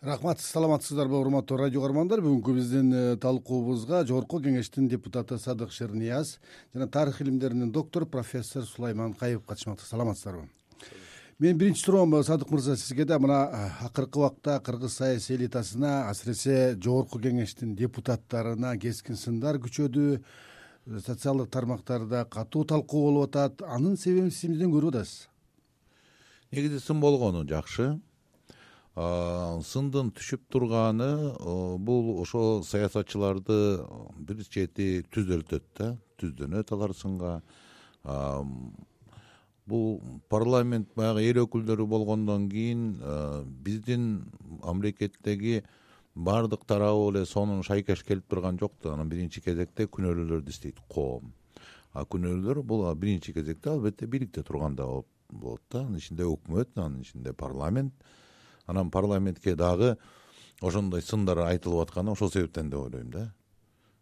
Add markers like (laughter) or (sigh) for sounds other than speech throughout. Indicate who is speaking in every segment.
Speaker 1: рахмат саламатсыздарбы урматтуу радио каармандар. Бүгүнкү биздин э, талкуубузга жогорку кеңештин депутаты садык шернияз жана тарых илимдеринин доктору профессор сулайман кайыпов катышмакта. Саламатсыздарбы? Менин биринчи суроом садык мырза сизге да мына э, акыркы убакта кыргыз саясий элитасына асыресе жогорку кеңештин депутаттарына кескин сындар күчөдү. Социалдык тармактарда катуу талкуу болуп атат. Анын себебин сиз эмнеден көрүп атасыз.
Speaker 2: Негизи сын болгону жакшы сындын түшүп турганы бул ошол саясатчыларды бир чети түзөлтөт да түздөнөт алар сынга. Бул парламент баягы эл өкүлдөрү болгондон кийин биздин мамлекеттеги баардык тарабы эле сонун шайкаш келип турган жок да анан биринчи кезекте күнөөлүүлөрдү издейт коом. А күнөөлүүлөр бул биринчи кезекте албетте бийликте турганда болот да анын ичинде өкмөт анын ичинде парламент анан парламентке дагы ошондой сындар айтылып атканы ошол себептен деп ойлойм да.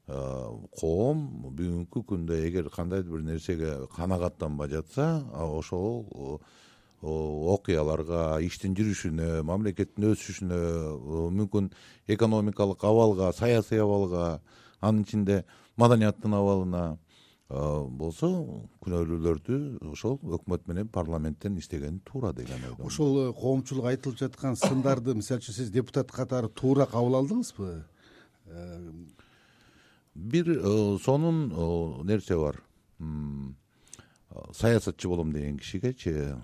Speaker 2: Коом бүгүнкү күндө эгер кандайдыр бир нерсеге канагаттанбай жатса ошол окуяларга иштин жүрүшүнө мамлекеттин өсүшүнө мүмкүн экономикалык абалга саясий абалга анын ичинде маданияттын абалына болсо күнөөлүүлөрдү ошол өкмөт менен парламенттен издеген туура деген ойдомун
Speaker 1: ошол э, коомчулук айтылып жаткан сындарды мисалы үчүн сиз депутат катары туура кабыл алдыңызбы?
Speaker 2: Э, бир э, сонун нерсе бар. Саясатчы болом деген кишигечи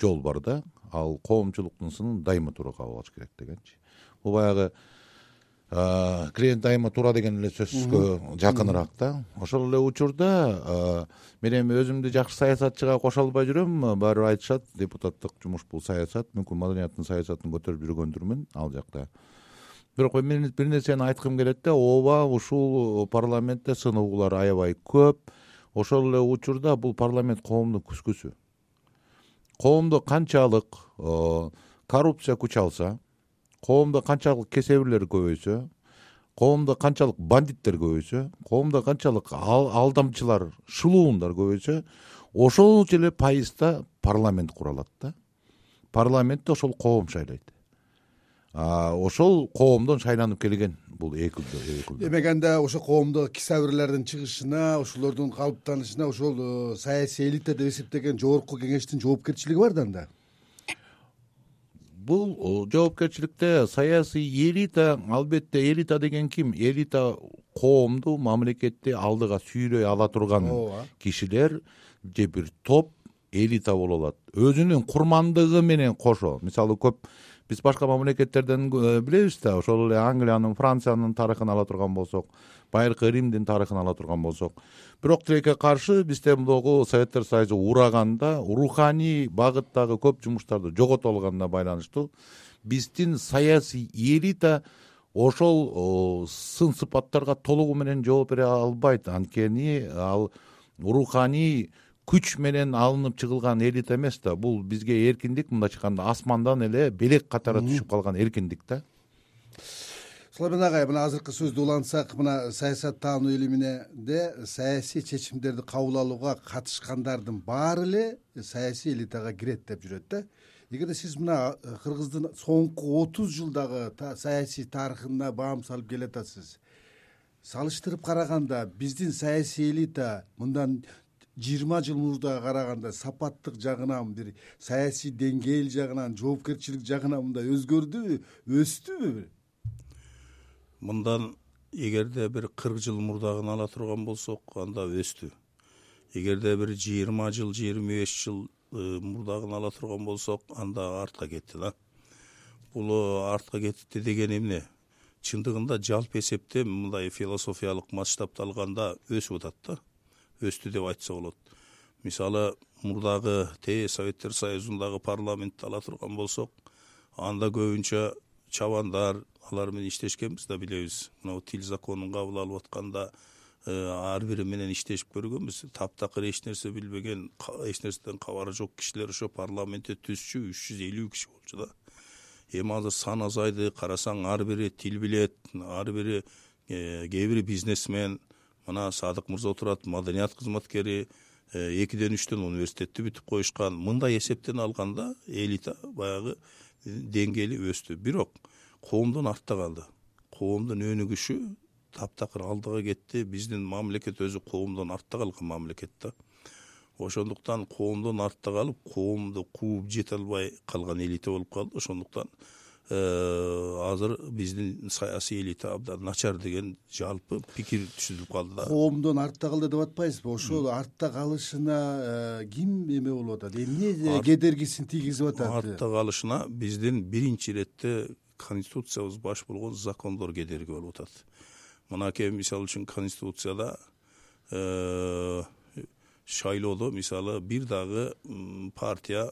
Speaker 2: жол бар да. Ал коомчулуктун сынын дайыма туура кабыл алыш керек дегенчи. Бул баягы клиент дайыма туура деген эле сөзгө жакыныраак да. Ошол эле учурда мен эми өзүмдү жакшы саясатчыга кошо албай жүрөм. Баары бир айтышат депутаттык жумуш бул саясат мүмкүн маданияттын саясатын көтөрүп жүргөндүрмүн ал жакта. Бирок мен бир нерсени айткым келет да ооба ушул парламентте сынуулар аябай көп. Ошол эле учурда бул парламент коомдун күзгүсү коомдо канчалык коррупция күч алса коомдо канчалык кесебирлер көбөйсө коомдо канчалык бандиттер көбөйсө коомдо канчалык алдамчылар шылуундар көбөйсө ошончо эле пайызда парламент куралат да. Парламентти ошол коом шайлайт. Ошол коомдон шайланып келген бул экүлдө
Speaker 1: демек анда ошо коомдогу кисабирлердин чыгышына ошолордун калыптанышына ошол э, саясий элита деп эсептеген жогорку кеңештин жоопкерчилиги бар да анда
Speaker 2: бул жоопкерчиликте саясий элита албетте элита деген ким? Элита коомду мамлекетти алдыга сүйрөй ала турган кишилер же бир топ элита боло алат өзүнүн курмандыгы менен кошо. Мисалы көп биз башка мамлекеттерден э, билебиз да ошол эле англиянын франциянын тарыхын ала турган болсок байыркы римдин тарыхын ала турган болсок. Бирок тилекке каршы бизде могу советтер союзу ураганда руханий багыттагы көп жумуштарды жогото алганына байланыштуу биздин саясий элита ошол сын сыпаттарга толугу менен жооп бере албайт. Анткени ал руханий күч менен алынып чыгылган элита эмес да. Бул бизге эркиндик. Мындайча айтканда асмандан эле белек катары түшүп калган эркиндик да.
Speaker 1: Сулайман агай мына азыркы сөздү улантсак мына саясаттануу илиминде саясий чечимдерди кабыл алууга катышкандардын баары эле саясий элитага кирет деп жүрөт да. Эгерде сиз мына э, кыргыздын соңку отуз жылдагы саясий тарыхына баам салып келатасыз. Салыштырып караганда биздин саясий элита мындан жыйырма жыл мурдага караганда сапаттык жагынан бир саясий деңгээл жагынан жоопкерчилик жагынан мындай өзгөрдүбү өстүбү
Speaker 3: мындан эгерде бир кырк жыл мурдагын ала турган болсок анда өстү. Эгерде бир жыйырма жыл жыйырма беш жыл э, мурдагын ала турган болсок анда артка кетти да. Бул э, артка кетти деген эмне? Чындыгында жалпы эсепте мындай философиялык масштабта алганда өсүп атат да өстү деп айтса болот. Мисалы мурдагы тээ советтер союзундагы парламентти ала турган болсок анда көбүнчө чабандар алар менен иштешкенбиз да билебиз. Мына тил законун кабыл алып атканда э, ар бири менен иштешип көргөнбүз. Таптакыр эч нерсе билбеген эч нерседен кабары жок кишилер ошо парламентте түзчү үч жүз элүү киши болчу да. Эми азыр сан азайды карасаң ар бири тил билет ар бири э, кээ бири бизнесмен мына садык мырза отурат маданият кызматкери э, экиден үчтөн университетти бүтүп коюшкан. Мындай эсептен алганда элита баягы деңгээли өстү. Бирок коомдон артта калды коомдун өнүгүшү таптакыр алдыга кетти. Биздин мамлекет өзү коомдон артта калган мамлекет да. Ошондуктан коомдон артта калып коомду кууп жете албай калган элита болуп калды. Ошондуктан азыр биздин саясий элита абдан начар деген жалпы пикир түзүлүп калды да.
Speaker 1: Коомдон артта калды деп атпайсызбы ошол артта калышына э, ким эме болуп атат? Эмне кедергисин тийгизип атат?
Speaker 3: артта калышына биздин биринчи иретте конституциябыз баш болгон закондор кедерги болуп атат. Мынакей мисалы үчүн конституцияда э, шайлоодо мисалы бир дагы партия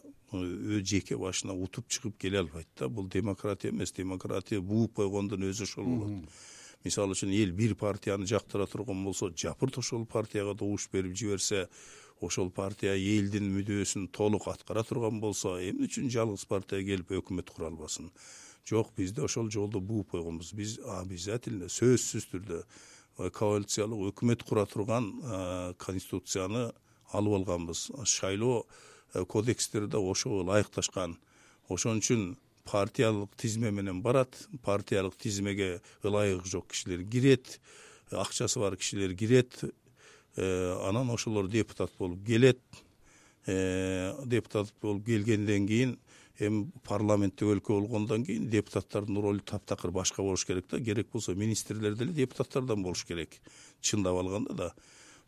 Speaker 3: жеке башына утуп чыгып келе албайт да. Бул демократия эмес. Демократия бууп койгондун өзү ошол болот. Мисалы үчүн эл бир партияны жактыра турган болсо жапырт ошол партияга добуш берип жиберсе ошол партия элдин мүдөөсүн толук аткара турган болсо эмне үчүн жалгыз партия келип өкмөт кура албасын? Жок бизде ошол жолду бууп койгонбуз. Биз обязательно сөзсүз түрдө коалициялык өкмөт кура турган конституцияны алып алганбыз. Шайлоо э, кодекстери да ошого ылайыкташкан. Ошон үчүн партиялык тизме менен барат. Партиялык тизмеге ылайыгы жок кишилер кирет акчасы бар кишилер кирет. Э, анан ошолор депутат болуп келет. Э, депутат болуп келгенден кийин эми парламенттик өлкө болгондон кийин депутаттардын ролу таптакыр башка болуш керек да. Керек болсо министрлер деле депутаттардан болуш керек. Чындап алганда да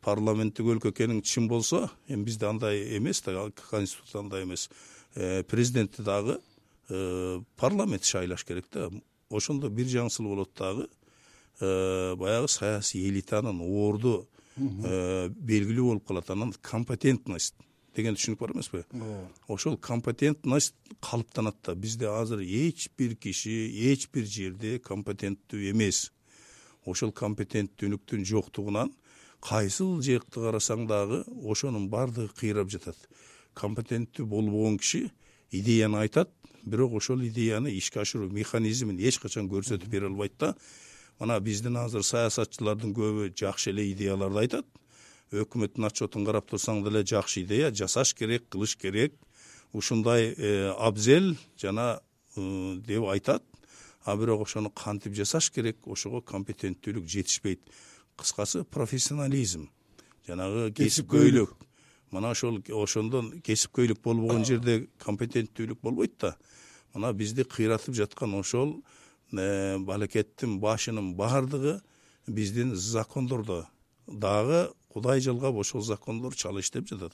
Speaker 3: парламенттик өлкө экениң чын болсо эми бизде андай эмес да конституция андай эмес. Э, президентти дагы э, парламент шайлаш керек да. Ошондо бир жаңысыл болот дагы э, баягы саясий элитанын орду белгилүү болуп калат анан компетентность дегенди түшүнүк бар эмеспи? Ооба. Ошол компетентность калыптанат да. Бизде азыр эч бир киши эч бир жерде компетенттүү эмес. Ошол компетенттүүлүктүн жоктугунан кайсыл жакты карасаң дагы ошонун баардыгы кыйрап жатат. Компетенттүү болбогон киши идеяны айтат бирок ошол идеяны ишке ашыруу механизмин эч качан көрсөтүп бере албайт да мына биздин азыр саясатчылардын көбү жакшы эле идеяларды айтат. Өкмөттүн отчетун карап турсаң деле жакшы идея жасаш керек кылыш керек. Ушундай э, абзел жана э, деп айтат. А бирок ошону кантип жасаш керек ошого компетенттүүлүк жетишпейт кыскасы профессионализм. Жанагы кесипкөйлүк мына ошол ошондон кесипкөйлүк болбогон жерде компетенттүүлүк болбойт да. Мына бизди кыйратып жаткан ошол э, балекеттин башынын баардыгы биздин закондордо. Дагы кудай жалгап ошол закондор чала иштеп жатат.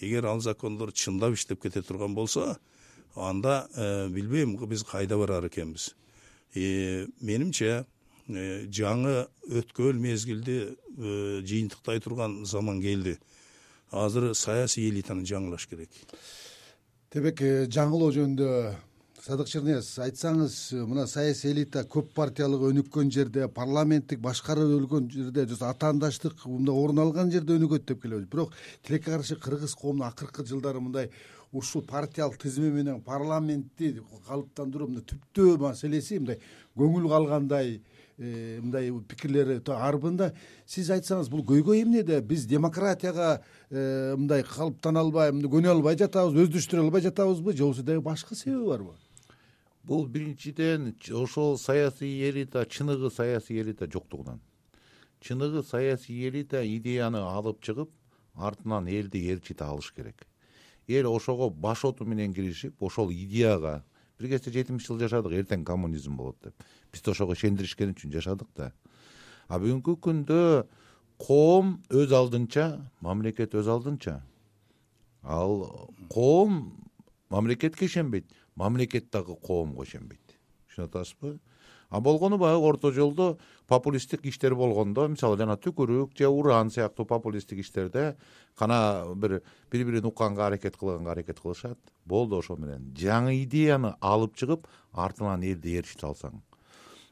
Speaker 3: Эгер ал закондор чындап иштеп кете турган болсо анда э, билбейм биз кайда барар экенбиз. Менимче жаңы өткөн мезгилди э, жыйынтыктай турган заман келди. Азыр саясий элитаны жаңылаш керек.
Speaker 1: Демек э, жаңылоо жөнүндө садык чернияз айтсаңыз мына саясий элита көп партиялык өнүккөн жерде парламенттик башкаруу өлгөн жерде атаандаштык мындай орун алган жерде өнүгөт деп келебиз бирок тилекке каршы кыргыз коомунун акыркы жылдары мындай ушул партиялык тизме менен парламентти калыптандыруу мындай түптөө маселеси мындай көңүл калгандай Э, мындай пикирлери арбын да сиз айтсаңыз бул көйгөй эмнеде биз демократияга э, мындай калыптана албай көнө албай жатабызбы өздөштүрө албай жатабызбы? Же болбосо дагы башка себеби барбы
Speaker 2: бул биринчиден ошол саясий элита чыныгы саясий элита жоктугунан. Чыныгы саясий элита идеяны алып чыгып артынан элди ээрчите алыш керек. Эл ошого баш оту менен киришип ошол идеяга бир кезде жетимиш жыл жашадык эртең коммунизм болот деп. Бизди ошого ишендиришкен үчүн жашадык да. А бүгүнкү күндө коом өз алдынча мамлекет өз алдынча. Ал коом мамлекетке ишенбейт мамлекет дагы коомго ишенбейт. Түшүнүп атасызбы? А болгону баягы орто жолдо популисттик иштер болгондо мисалы жана түкүрүк же уран сыяктуу популисттик иштерде кана бир бири бирин укканга аракет кылганга аракет кылышат. Болду ошол менен. Жаңы идеяны алып чыгып артынан элди ээрчите алсаң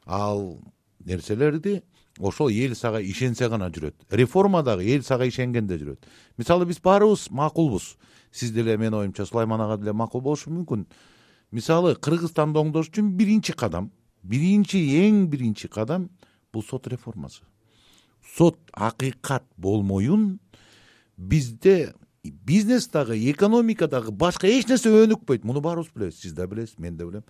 Speaker 2: ал нерселерди ошол эл сага ишенсе гана жүрөт. Реформа дагы эл сага ишенгенде жүрөт. Мисалы биз баарыбыз макулбуз. Сиз деле менин оюмча сулайман ага деле макул болушу мүмкүн. Мисалы кыргызстанды оңдош үчүн биринчи кадам биринчи эң биринчи кадам бул сот реформасы. Сот акыйкат болмоюн бизде бизнес дагы экономика дагы башка эч нерсе өнүкпөйт. Муну баарыбыз билебиз сиз да билесиз мен да билем.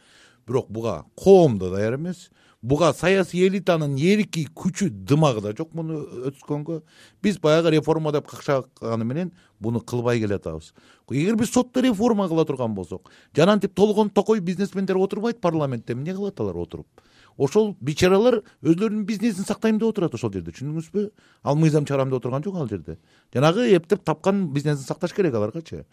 Speaker 2: Бирок буга коом да даяр эмес буга саясий элитанын эрки күчү дымагы да жок муну өткөнгө. Биз баягы реформа деп какшаганы менен буну кылбай келатабыз. Эгер биз сотто реформа кыла турган болсок жанантип толгон токой бизнесмендер отурбайт парламентте эмне кылат алар отуруп ошол бейчаралар өзүлөрүнүн бизнесин сактайм деп отурат ошол жерде. Түшүндүңүзбү? Ал мыйзам чыгарам деп отурган жок ал жерде. Жанагы эптеп тапкан бизнесин сакташ керек аларгачы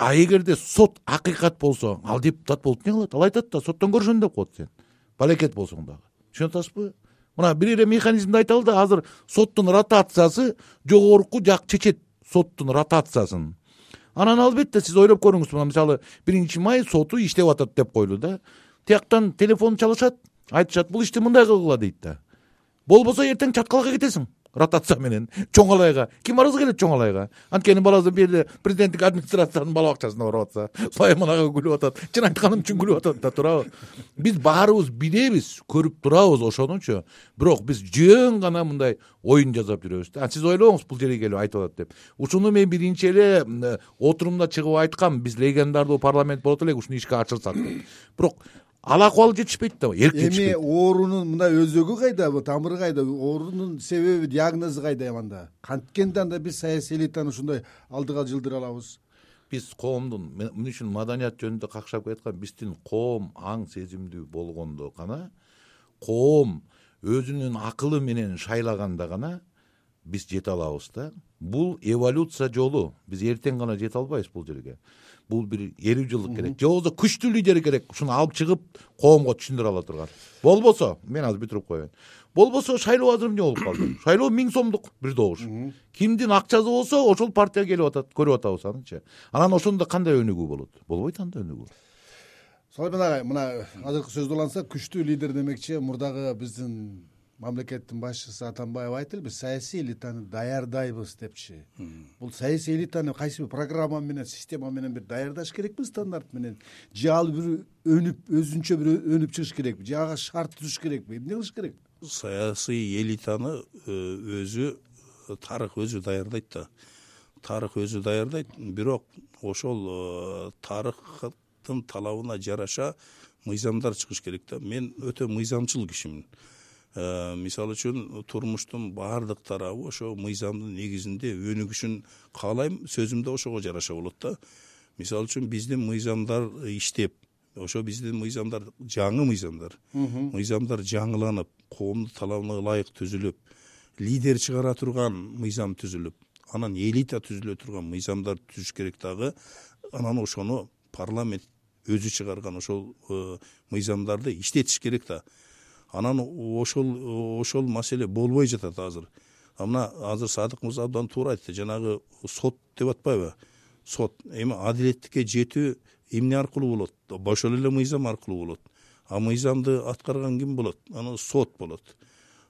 Speaker 2: а эгерде сот акыйкат болсо ал депутат болуп эмне кылат? Ал айтат да соттон көрүшөм деп коет сен. Балекет болсоң дагы. Түшүнүп атасызбы мына бир эле механизмди айталы да азыр соттун ротациясы жогорку жак чечет соттун ротациясын. Анан албетте сиз ойлоп көрүңүз мына мисалы биринчи май соту иштеп атат деп коелу да. Тияктан телефон чалышат айтышат бул ишти мындай кылгыла дейт да. Болбосо эртең чаткалга кетесиң. Ротация менен чоң алайга ким баргысы келет чоң алайга анткени баласы бул президенттик администрациянын бала бакчасына барып атса сулайман ага күлүп атат чын айтканым үчүн күлүп атат да туурабы. Биз баарыбыз билебиз көрүп турабыз ошонучу. Бирок биз жөн гана мындай оюн жасап жүрөбүз да. Сиз ойлобоңуз бул жерге келип айтып атат деп. Ушуну мен биринчи эле отурумда чыгып айткам биз легендардуу парламент болот элек ушуну ишке ашырсак деп. Бирок ал акыбал жетишпейт да эрк жетишпейт.
Speaker 1: эми оорунун мындай өзөгү кайда тамыры кайда? Оорунун себеби диагнозу кайда анда? Канткенде анда биз саясий элитаны ушундай алдыга жылдыра алабыз?
Speaker 2: Биз коомдун эмне үчүн маданият жөнүндө какшап келаткам биздин коом аң сезимдүү болгондо гана коом өзүнүн акылы менен шайлаганда гана биз жете алабыз да. Бул эволюция жолу. Биз эртең гана жете албайбыз бул жерге бул бир элүү жылдык керек. Же болбосо күчтүү лидер керек. Ушуну алып чыгып коомго түшүндүрө ала турган. Болбосо мен азыр бүтүрүп коеюн. Болбосо шайлоо азыр эмне болуп калды? (coughs) Шайлоо миң сомдук бир добуш. Кимдин акчасы болсо ошол партия келип атат көрүп атабыз анычы анан ошондо кандай өнүгүү болот? Болбойт анда өнүгүү.
Speaker 1: Сулайман агай мына азыркы сөздү улантсак күчтүү лидер демекчи мурдагы биздин мамлекеттин башчысы атамбаев айтты эле биз саясий элитаны даярдайбыз депчи. Бул саясий элитаны кайсы бир программа менен система менен бир даярдаш керекпи стандарт менен? Же ал бир өнүп өзүнчө бир өнүп чыгыш керекпи же ага шарт түзүш керекпи эмне кылыш керек?
Speaker 3: Саясий элитаны э, өзү тарых өзү даярдайт да. Тарых өзү даярдайт бирок ошол э, тарыхтын талабына жараша мыйзамдар чыгыш керек да. Мен өтө мыйзамчыл кишимин мисалы үчүн турмуштун баардык тарабы ошо мыйзамдын негизинде өнүгүшүн каалайм. Сөзүм да ошого жараша болот да. Мисалы үчүн биздин мыйзамдар иштеп ошо биздин мыйзамдар жаңы мыйзамдар. Мыйзамдар жаңыланып коомдун талабына ылайык түзүлүп лидер чыгара турган мыйзам түзүлүп анан элита түзүлө турган мыйзамдар түзүш керек дагы анан ошону парламент өзү чыгарган ошол э, мыйзамдарды иштетиш керек да анан ошол ошол маселе болбой жатат азыр. А мына азыр садык мырза абдан туура айтты. Жанагы сот деп атпайбы? Сот. Эми адилеттикке жетүү эмне аркылуу болот? Ошол эле мыйзам аркылуу болот. А мыйзамды аткарган ким болот? Анан сот болот.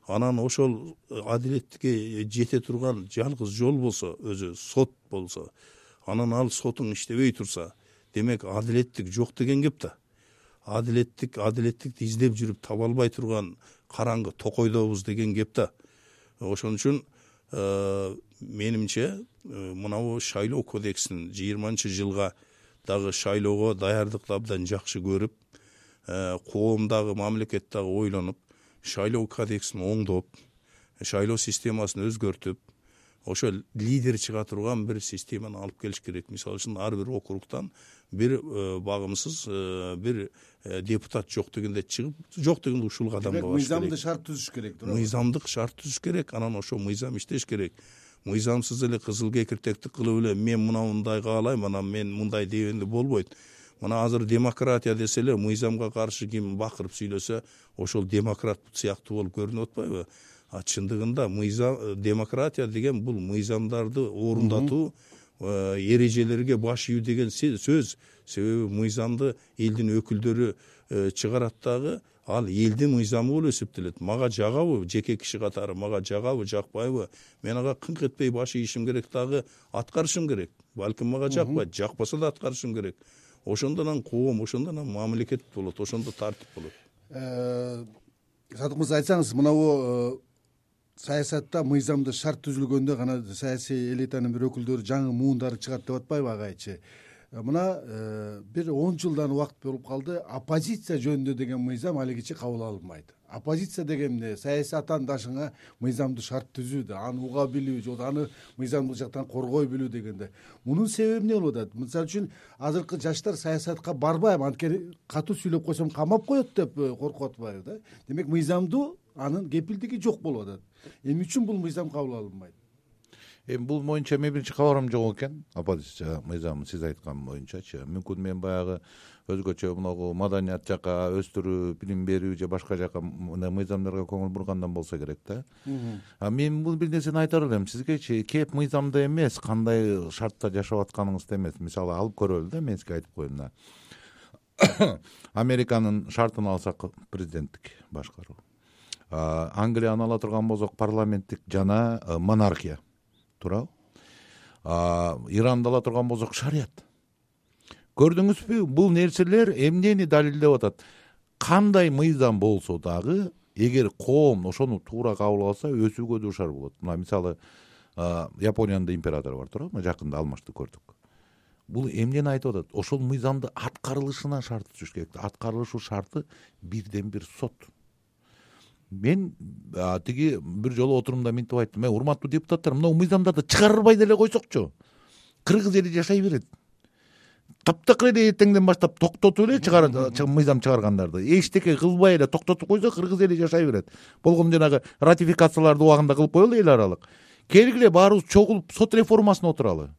Speaker 3: Анан ошол адилеттикке жете турган жалгыз жол болсо өзү сот болсо анан ал сотуң иштебей турса демек адилеттик жок деген кеп да адилеттик адилеттикти издеп жүрүп таба албай турган караңгы токойдобуз деген кеп да. Ошон үчүн э, менимче э, мынабу шайлоо кодексин жыйырманчы жылга дагы шайлоого даярдыкты абдан жакшы көрүп э, коом дагы мамлекет дагы ойлонуп шайлоо кодексин оңдоп шайлоо системасын өзгөртүп ошо лидер чыга турган бир системаны алып келиш керек. Мисалы үчүн ар бир округтан бир э, багымсыз э, бир э, депутат жок дегенде чыгып жок дегенде ушул кадамга барыш керек.
Speaker 1: мыйзамдык шарт түзүш керек туурабы?
Speaker 3: Мыйзамдык шарт түзүш керек анан ошол мыйзам иштеш керек. Мыйзамсыз эле кызыл кекиртекти кылып эле мен мындай каалайм анан мен мындай дегенде болбойт. Мына азыр демократия десе эле мыйзамга каршы ким бакырып сүйлөсө ошол демократ сыяктуу болуп көрүнүп атпайбы а чындыгында мыйзам демократия деген бул мыйзамдарды орундатуу э, эрежелерге баш ийүү деген сөз. Себеби мыйзамды элдин өкүлдөрү э, чыгарат дагы ал элдин мыйзамы болуп эсептелет. Мага жагабы жеке киши катары мага жагабы жакпайбы. Мен ага кыңк этпей баш ийишим керек дагы аткарышым керек. Балким мага жакпайт. Жакпаса да аткарышым керек. Ошондо анан коом ошондо анан мамлекет болот ошондо тартип болот.
Speaker 1: Э, садык мырза айтсаңыз мынабу саясатта мыйзамда шарт түзүлгөндө гана саясий элитанын бир өкүлдөрү жаңы муундары чыгат деп атпайбы агайчы э, мына э, бир он жылдан убакыт болуп калды. Оппозиция жөнүндө деген мыйзам алигиче кабыл алынбайт. Оппозиция деген эмне саясий атаандашыңа мыйзамдуу шарт түзүү да аны уга билүү же аны мыйзамдык жактан коргой билүү дегенде. Мунун себеби эмне болуп атат? Мисалы үчүн азыркы жаштар саясатка барбайм анткени катуу сүйлөп койсом камап коет деп э, коркуп атпайбы да. Демек мыйзамдуу анын кепилдиги жок болуп атат эмне үчүн бул мыйзам кабыл алынбайт?
Speaker 2: Эми бул боюнча менин биринчи кабарым жок экен оппозиция мыйзамы сиз айткан боюнчачы мүмкүн мен баягы өзгөчө могу маданият жака өстүрүү билим берүү же башка жака мындай мыйзамдарга көңүл бургандан болсо керек да. А мен бул бир нерсени айтар элем сизгечи кеп мыйзамда эмес кандай шартта жашап атканыңызда эмес. Мисалы алып көрөлү да мен сизге айтып коеюн мына (coughs) американын шартын алсак президенттик башкаруу англияны ала турган болсок парламенттик жана э, монархия туурабы? Иранды ала турган болсок шарият. Көрдүңүзбү бул нерселер эмнени далилдеп атат? Кандай мыйзам болсо дагы эгер коом ошону туура кабыл алса өсүүгө дуушар болот. Мына мисалы япониянын да императору бар туурабы мына жакында алмашты көрдүк. Бул эмнени айтып атат? Ошол мыйзамды аткарылышына шарт түзүш керек. Аткарылышы шарты бирден бир сот мен тиги бир жолу отурумда мынтип айттым. Э урматтуу депутаттар мына мыйзамдарды чыгарбай деле койсокчу. Кыргыз эли жашай берет. Таптакыр эле эртеңден баштап токтотуп эле мыйзам чыгаргандарды. Эчтеке кылбай эле токтотуп койсо кыргыз эли жашай берет. Болгону жанагы ратификацияларды убагында кылып коелу эл аралык. Келгиле баарыбыз чогулуп сот реформасына отуралы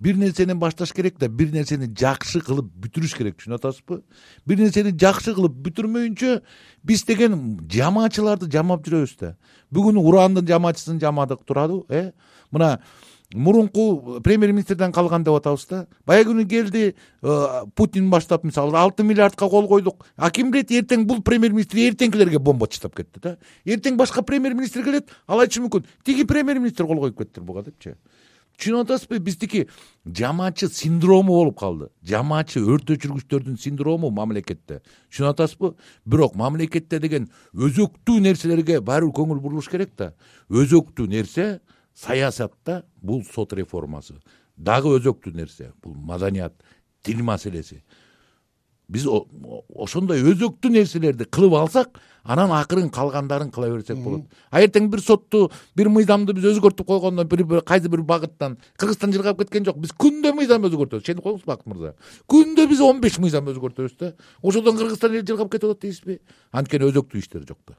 Speaker 2: бир нерсени башташ керек да бир нерсени жакшы кылып бүтүрүш керек түшүнүп атасызбы бир нерсени жакшы кылып бүтүрмөйүнчө биз деген жамаачыларды жамап жүрөбүз да. Бүгүн урандын жамаачысын жамадык туурабы э? Мына мурунку премьер министрден калган деп атабыз да. Баягы күнү келди э, путин баштап мисалы алты миллиардка кол койдук. А ким билет эртең бул премьер министр эртеңкилерге бомба таштап кетти да. Эртең башка премьер министр келет ал айтышы мүмкүн тиги премьер министр кол коюп кетиптир буга депчи түшүнүп атасызбы биздики жамаачы синдрому болуп калды. Жамаачы өрт өчүргүчтөрдүн синдрому мамлекетте. Түшүнүп атасызбы бирок мамлекетте деген өзөктүү нерселерге баары бир көңүл бурулуш керек да. Өзөктүү нерсе саясатта бул сот реформасы. Дагы өзөктүү нерсе бул маданият тил маселеси биз ошондой өзөктүү нерселерди кылып алсак анан акырын калгандарын кыла берсек болот. А эртең бир сотту бир мыйзамды биз өзгөртүп койгондон бир кайсы бир багыттан кыргызстан жыргап кеткен жок биз күндө мыйзам өзгөртөбүз. Ишенип коюңуз бакыт мырза. Күндө биз он беш мыйзам өзгөртөбүз да. Ошодон кыргызстан эли жыргап кетип атат дейсизби. Анткени өзөктүү иштер жок да.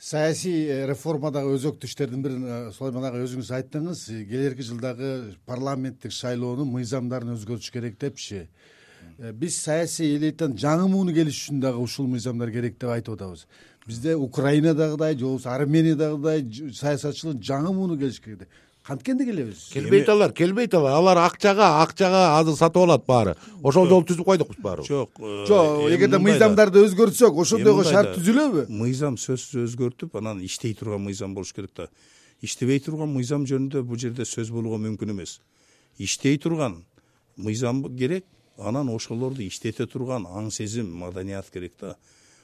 Speaker 1: Саясий э, реформадагы өзөктүү иштердин бирин э, сулайман агай өзүңүз айттыңыз. Келэрки жылдагы парламенттик шайлоонун мыйзамдарын өзгөртүш керек депчи биз саясий элитанын жаңы мууну келиш үчүн дагы ушул мыйзамдар керек деп айтып атабыз. Бизде украинадагыдай же болбосо армениядагыдай саясатчылар жаңы мууну келиш керек канткенде келебиз.
Speaker 2: Келбейт алар келбейт алар алар акчага акчага азыр сатып алат баары. Ошол жолу түзүп койдукпуз баарыбыз
Speaker 3: жок
Speaker 1: э, жок эгерде мыйзамдарды өзгөртсөк ошондойго шарт түзүлөбү?
Speaker 3: Мыйзам сөзсүз өзгөртүп анан иштей турган мыйзам болуш керек да. Иштебей турган мыйзам жөнүндө бул жерде сөз болууга мүмкүн эмес. Иштей турган мыйзам керек анан ошолорду иштете турган аң сезим маданият керек да.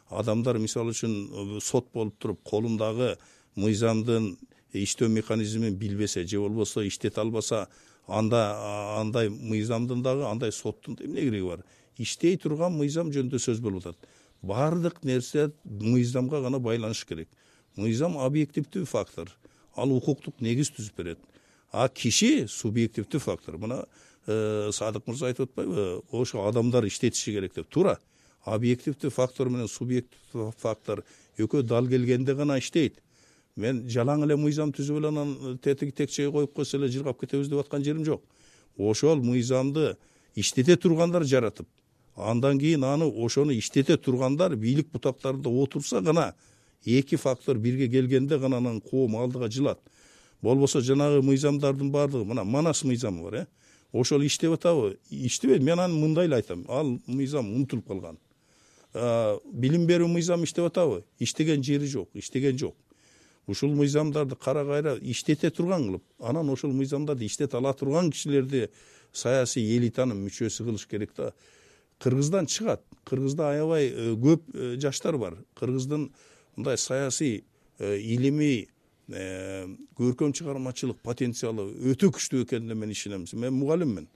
Speaker 3: Адамдар мисалы үчүн э, сот болуп туруп колундагы мыйзамдын иштөө механизмин билбесе же болбосо иштете албаса анда андай мыйзамдын дагы андай соттун эмне кереги бар? Иштей турган мыйзам жөнүндө сөз болуп атат. Баардык нерсе мыйзамга гана байланышы керек. Мыйзам объективдүү фактор. Ал укуктук негиз түзүп берет. А киши субъективдүү фактор. Мына садык мырза айтып атпайбы ошо адамдар иштетиши керек деп. Туура объективдүү фактор менен субъективдүү фактор экөө дал келгенде гана иштейт. Мен жалаң эле мыйзам түзүп эле анан э, тетиги текчеге коюп койсо эле жыргап кетебиз деп аткан жерим жок. Ошол мыйзамды иштете тургандар жаратып андан кийин аны ошону иштете тургандар бийлик бутактарында отурса гана эки фактор бирге келгенде гана анан коом алдыга жылат. Болбосо жанагы мыйзамдардын баардыгы мына манас мыйзамы бар э ошол иштеп атабы? Иштебейт мен аны мындай эле айтам. Ал мыйзам унутулуп калган. Билим берүү мыйзамы иштеп атабы? Иштеген жери жок иштеген жок. Ушул мыйзамдарды кара кайра иштете турган кылып анан ошол мыйзамдарды иштете ала турган кишилерди саясий элитанын мүчөсү кылыш керек да. Кыргыздан чыгат. Кыргызда аябай э, көп э, жаштар бар. Кыргыздын мындай саясий э, илимий көркөм чыгармачылык потенциалы өтө күчтүү экенине мен ишенем мен мугалиммин.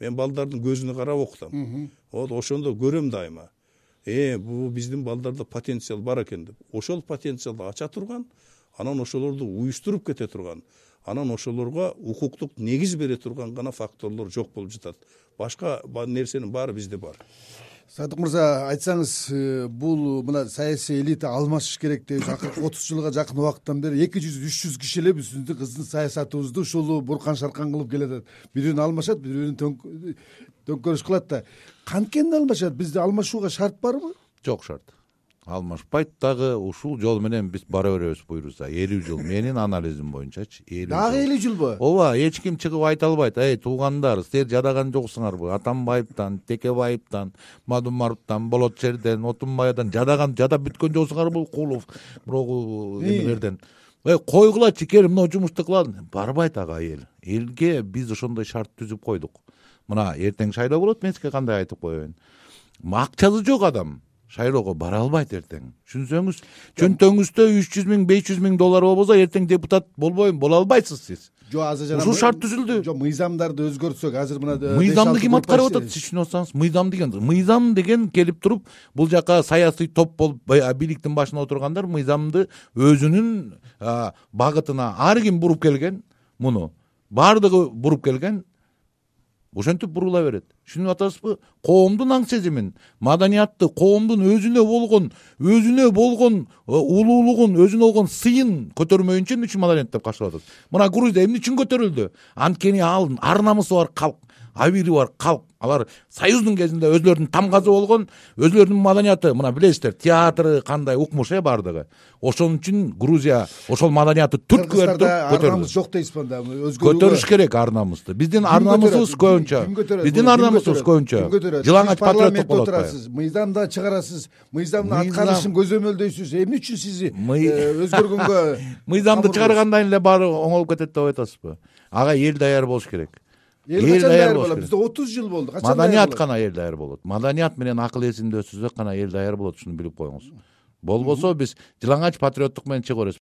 Speaker 3: Мен балдардын көзүнө карап окутам. Вот ошондо көрөм дайыма. Э бул биздин балдарда потенциал бар экен деп. Ошол потенциалды ача турган анан ошолорду уюштуруп кете турган анан ошолорго укуктук негиз бере турган гана факторлор жок болуп жатат. Башка нерсенин баары бизде бар
Speaker 1: садык мырза айтсаңыз э, бул мына саясий элита алмашыш керек деп акыркы (coughs) отуз жылга жакын убакыттан бери эки жүз үч жүз киши эле биздин кыздын саясатыбызды ушул буркан шаркан кылып келатат. Бири бирин алмашат бири бирин төңкөрүш кылат да. Канткенде алмашат бизде алмашууга шарт барбы?
Speaker 2: Жок шарт алмашпайт дагы ушул жол менен биз бара беребиз буюрса элүү жыл. Менин анализим боюнчачы элүү
Speaker 1: дагы элүү жылбы
Speaker 2: ооба эч ким чыгып айта албайт. Эй туугандар силер жадаган жоксуңарбы атамбаевден текебаевден мадумаровдон болотшерден отунбаядан жадаган жадап бүткөн жоксуңарбы кулов бирогу эмелерден. Эй койгулачы кел мына жумушту кылалы барбайт ага эл. Элге биз ошондой шарт түзүп койдук. Мына эртең шайлоо болот мен сизге кандай айтып коеюн? Акчасы жок адам шайлоого бара албайт эртең. Түшүнсөңүз чөнтөгүңүздө үч жүз миң беш жүз миң доллар болбосо эртең депутат болбойм боло албайсыз сиз.
Speaker 1: Жок азыр жана
Speaker 2: ушул шарт түзүлдү.
Speaker 1: жок мыйзамдарды өзгөртсөк азыр мына
Speaker 2: мыйзамды ким аткарып атат сиз түшүнүп атсаңыз мыйзам деген мыйзам деген келип туруп бул жака саясий топ болуп бийликтин башына отургандар мыйзамды өзүнүн багытына ар ким буруп келген муну баардыгы буруп келген ошентип бурула берет. Түшүнүп атасызбы? Коомдун аң сезимин. Маданиятты коомдун өзүнө болгон өзүнө болгон э, улуулугун өзүнө болгон сыйын көтөрмөйүнчө эмне үчүн маданият деп каршылап атат мына грузия эмне үчүн көтөрүлдү? Анткени ал ар намысы бар калк абийири бар калк. Алар союздун кезинде өзүлөрүнүн тамгасы болгон өзүлөрүнүн маданияты мына билесиздер театры кандай укмуш э баардыгы ошон үчүн грузия ошол маданияты түрткү берип туруп
Speaker 1: ар намыс жок дейсизби анда
Speaker 2: өзгөрүү көтөрүш керек ар намысты биздин ар намысыбыз көбүнчө биздин ар намысыбыз көбүнчө
Speaker 1: көтөрөт?
Speaker 2: жылаңач патриоттук болуп
Speaker 1: отурасыз мыйзамда чыгарасыз мыйзамдын аткарылышын көзөмөлдөйсүз эмне үчүн сиз э, өзгөргөнгө (laughs)
Speaker 2: мыйзамды чыгаргандан эле баары оңолуп кетет деп атасызбы ага эл даяр болуш керек
Speaker 1: эл качан даяр болот? бизде отуз жыл болду. Качан
Speaker 2: маданият гана эл даяр болот. Маданият менен акыл эсинде өтсөзөк гана эл даяр болот ушуну билип коюңуз. Болбосо биз жылаңач патриоттук менен чыга беребиз